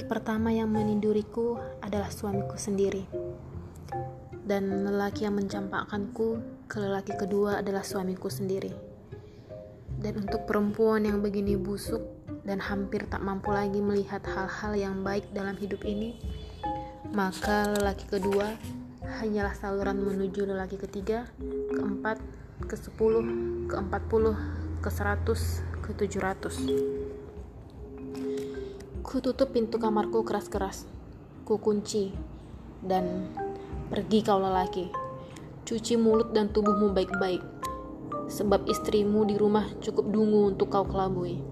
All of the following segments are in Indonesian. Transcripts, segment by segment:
Lelaki pertama yang meninduriku adalah suamiku sendiri. Dan lelaki yang mencampakkanku ke lelaki kedua adalah suamiku sendiri. Dan untuk perempuan yang begini busuk dan hampir tak mampu lagi melihat hal-hal yang baik dalam hidup ini, maka lelaki kedua hanyalah saluran menuju lelaki ketiga, keempat, ke sepuluh, ke empat puluh, ke seratus, ke tujuh ratus. Ku tutup pintu kamarku keras-keras. Ku kunci. Dan pergi kau lelaki. Cuci mulut dan tubuhmu baik-baik. Sebab istrimu di rumah cukup dungu untuk kau kelabui.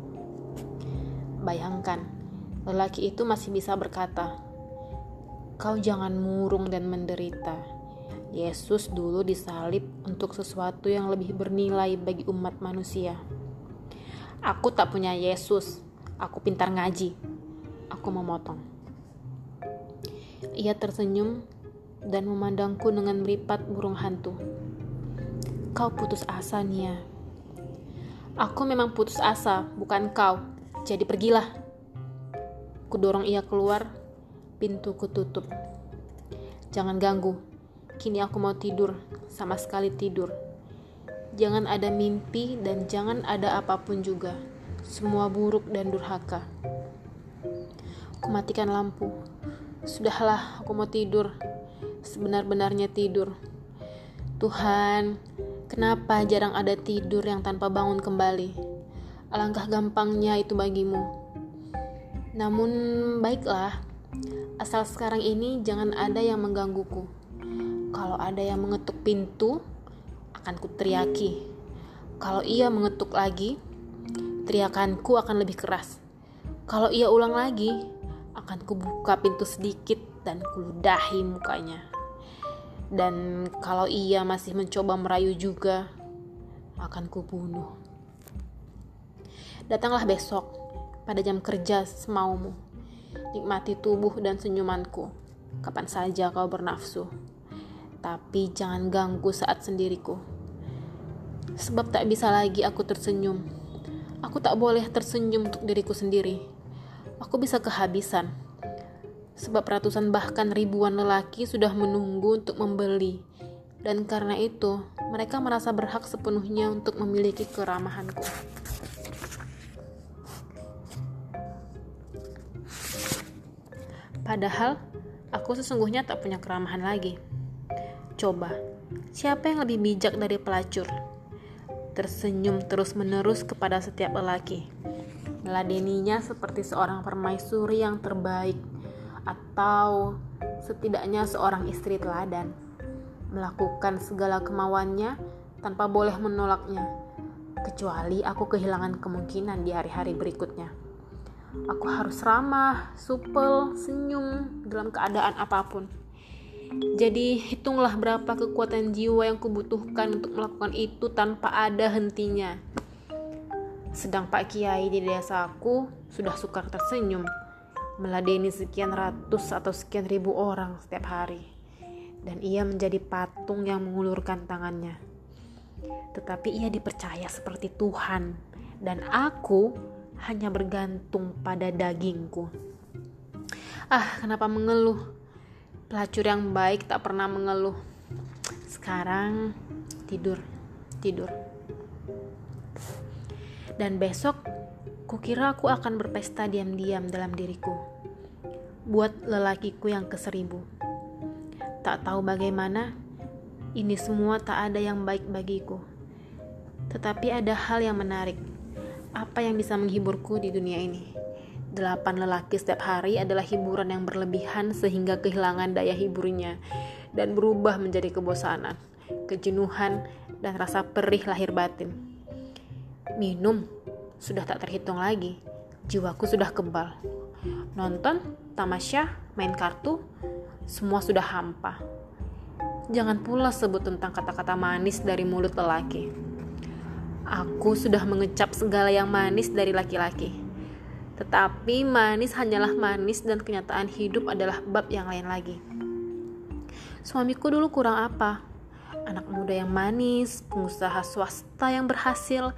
Bayangkan, lelaki itu masih bisa berkata, Kau jangan murung dan menderita. Yesus dulu disalib untuk sesuatu yang lebih bernilai bagi umat manusia. Aku tak punya Yesus, aku pintar ngaji. Aku memotong. Ia tersenyum dan memandangku dengan meripat burung hantu. Kau putus asa, Nia. Aku memang putus asa, bukan kau. Jadi pergilah. Kudorong ia keluar, pintu kututup. Jangan ganggu. Kini aku mau tidur, sama sekali tidur. Jangan ada mimpi dan jangan ada apa pun juga. Semua buruk dan durhaka. Aku matikan lampu. Sudahlah, aku mau tidur. Sebenar-benarnya tidur. Tuhan, kenapa jarang ada tidur yang tanpa bangun kembali? Alangkah gampangnya itu bagimu. Namun, baiklah. Asal sekarang ini jangan ada yang menggangguku. Kalau ada yang mengetuk pintu, akan kuteriaki. Kalau ia mengetuk lagi, teriakanku akan lebih keras. Kalau ia ulang lagi, akan kubuka pintu sedikit dan kuludahi mukanya. Dan kalau ia masih mencoba merayu juga, akan kubunuh. Datanglah besok pada jam kerja semaumu. Nikmati tubuh dan senyumanku. Kapan saja kau bernafsu. Tapi jangan ganggu saat sendiriku. Sebab tak bisa lagi aku tersenyum. Aku tak boleh tersenyum untuk diriku sendiri aku bisa kehabisan. Sebab ratusan bahkan ribuan lelaki sudah menunggu untuk membeli. Dan karena itu, mereka merasa berhak sepenuhnya untuk memiliki keramahanku. Padahal, aku sesungguhnya tak punya keramahan lagi. Coba, siapa yang lebih bijak dari pelacur? Tersenyum terus-menerus kepada setiap lelaki meladeninya seperti seorang permaisuri yang terbaik atau setidaknya seorang istri teladan. Melakukan segala kemauannya tanpa boleh menolaknya kecuali aku kehilangan kemungkinan di hari-hari berikutnya. Aku harus ramah, supel, senyum dalam keadaan apa pun. Jadi hitunglah berapa kekuatan jiwa yang kubutuhkan untuk melakukan itu tanpa ada hentinya sedang Pak Kiai di desaku sudah sukar tersenyum, meladeni sekian ratus atau sekian ribu orang setiap hari. Dan ia menjadi patung yang mengulurkan tangannya. Tetapi ia dipercaya seperti Tuhan, dan aku hanya bergantung pada dagingku. Ah, kenapa mengeluh? Pelacur yang baik tak pernah mengeluh. Sekarang tidur, tidur. Dan besok, kukira aku akan berpesta diam-diam dalam diriku. Buat lelakiku yang keseribu. Tak tahu bagaimana, ini semua tak ada yang baik bagiku. Tetapi ada hal yang menarik. Apa yang bisa menghiburku di dunia ini? Delapan lelaki setiap hari adalah hiburan yang berlebihan sehingga kehilangan daya hiburnya dan berubah menjadi kebosanan, kejenuhan, dan rasa perih lahir batin minum sudah tak terhitung lagi. Jiwaku sudah kebal. Nonton, tamasya, main kartu, semua sudah hampa. Jangan pula sebut tentang kata-kata manis dari mulut lelaki. Aku sudah mengecap segala yang manis dari laki-laki. Tetapi manis hanyalah manis dan kenyataan hidup adalah bab yang lain lagi. Suamiku dulu kurang apa? Anak muda yang manis, pengusaha swasta yang berhasil,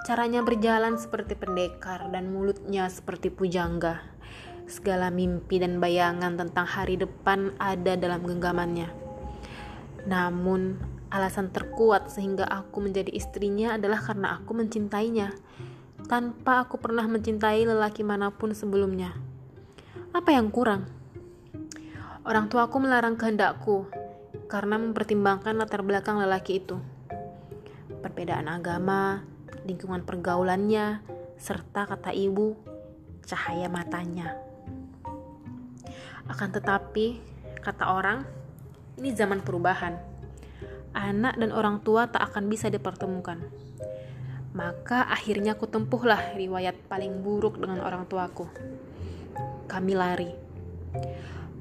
Caranya berjalan seperti pendekar dan mulutnya seperti pujangga. Segala mimpi dan bayangan tentang hari depan ada dalam genggamannya. Namun, alasan terkuat sehingga aku menjadi istrinya adalah karena aku mencintainya, tanpa aku pernah mencintai lelaki mana pun sebelumnya. Apa yang kurang? Orang tuaku melarang kehendakku karena mempertimbangkan latar belakang lelaki itu. Perbedaan agama, lingkungan pergaulannya, serta kata ibu, cahaya matanya. Akan tetapi, kata orang, ini zaman perubahan. Anak dan orang tua tak akan bisa dipertemukan. Maka akhirnya aku tempuhlah riwayat paling buruk dengan orang tuaku. Kami lari.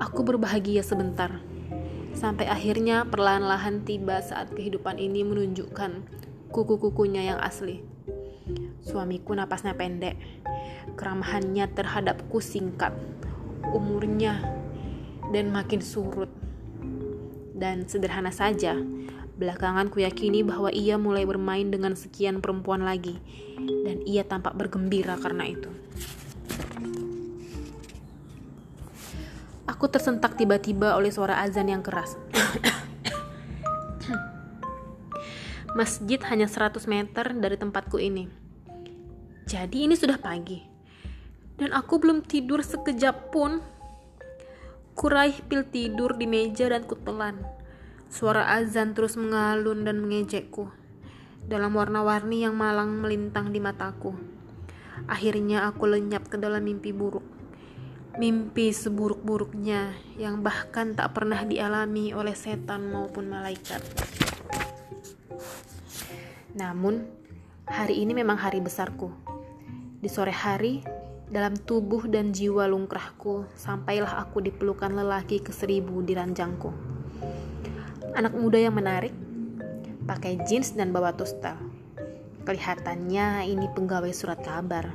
Aku berbahagia sebentar. Sampai akhirnya perlahan-lahan tiba saat kehidupan ini menunjukkan kuku-kukunya yang asli. Suamiku napasnya pendek, keramahannya terhadapku singkat, umurnya dan makin surut. Dan sederhana saja, belakangan kuyakini bahwa ia mulai bermain dengan sekian perempuan lagi, dan ia tampak bergembira karena itu. Aku tersentak tiba-tiba oleh suara azan yang keras. Masjid hanya 100 meter dari tempatku ini. Jadi ini sudah pagi. Dan aku belum tidur sekejap pun. Kuraih pil tidur di meja dan kutelan. Suara azan terus mengalun dan mengejekku. Dalam warna-warni yang malang melintang di mataku. Akhirnya aku lenyap ke dalam mimpi buruk. Mimpi seburuk-buruknya yang bahkan tak pernah dialami oleh setan maupun malaikat. Namun, hari ini memang hari besarku. Di sore hari, dalam tubuh dan jiwa lungkrahku, sampailah aku dipelukan lelaki ke seribu di ranjangku. Anak muda yang menarik, pakai jeans dan bawa tostel. Kelihatannya ini pegawai surat kabar.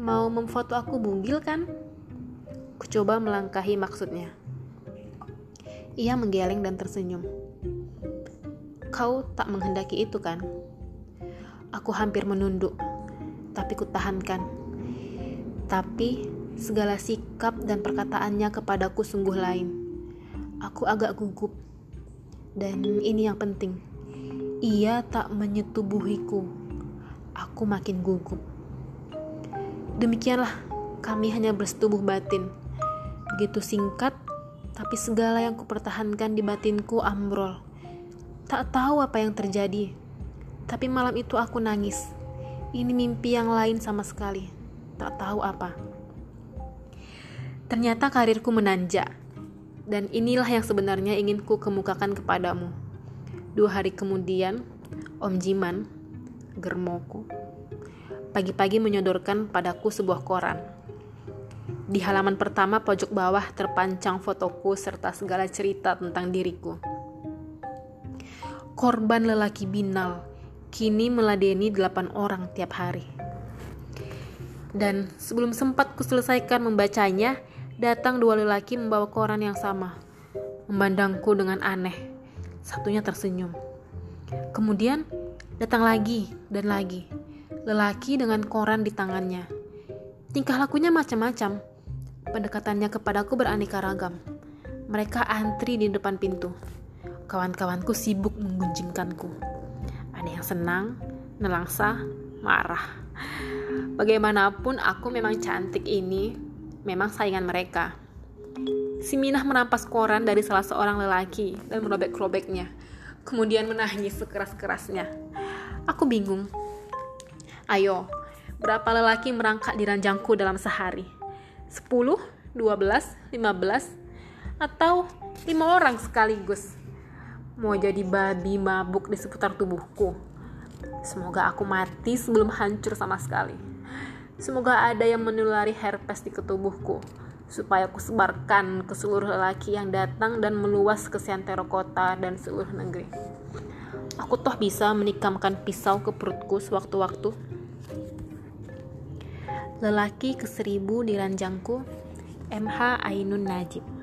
Mau memfoto aku bugil kan? Kucoba melangkahi maksudnya. Ia menggeleng dan tersenyum. Kau tak menghendaki itu kan? Aku hampir menunduk tapi kutahankan. Tapi segala sikap dan perkataannya kepadaku sungguh lain. Aku agak gugup. Dan ini yang penting. Ia tak menyetubuhiku. Aku makin gugup. Demikianlah kami hanya bersetubuh batin. Begitu singkat, tapi segala yang kupertahankan di batinku ambrol. Tak tahu apa yang terjadi. Tapi malam itu aku nangis ini mimpi yang lain sama sekali. Tak tahu apa. Ternyata karirku menanjak. Dan inilah yang sebenarnya ingin ku kemukakan kepadamu. Dua hari kemudian, Om Jiman, germoku, pagi-pagi menyodorkan padaku sebuah koran. Di halaman pertama pojok bawah terpancang fotoku serta segala cerita tentang diriku. Korban lelaki binal kini meladeni delapan orang tiap hari. Dan sebelum sempat kuselesaikan membacanya, datang dua lelaki membawa koran yang sama. Memandangku dengan aneh. Satunya tersenyum. Kemudian datang lagi dan lagi. Lelaki dengan koran di tangannya. Tingkah lakunya macam-macam. Pendekatannya kepadaku beraneka ragam. Mereka antri di depan pintu. Kawan-kawanku sibuk menggunjingkanku. Ada yang senang, nelangsa, marah. Bagaimanapun aku memang cantik ini, memang saingan mereka. Si Minah merampas koran dari salah seorang lelaki dan merobek-robeknya. Kemudian menangis sekeras-kerasnya. Aku bingung. Ayo, berapa lelaki merangkak di ranjangku dalam sehari? 10, 12, 15, atau 5 orang sekaligus? Mau jadi babi mabuk di seputar tubuhku. Semoga aku mati sebelum hancur sama sekali. Semoga ada yang menulari herpes di ketubuhku, supaya aku sebarkan ke seluruh lelaki yang datang dan meluas ke Santero kota dan seluruh negeri. Aku toh bisa menikamkan pisau ke perutku sewaktu-waktu. Lelaki ke seribu di ranjangku, MH Ainun Najib.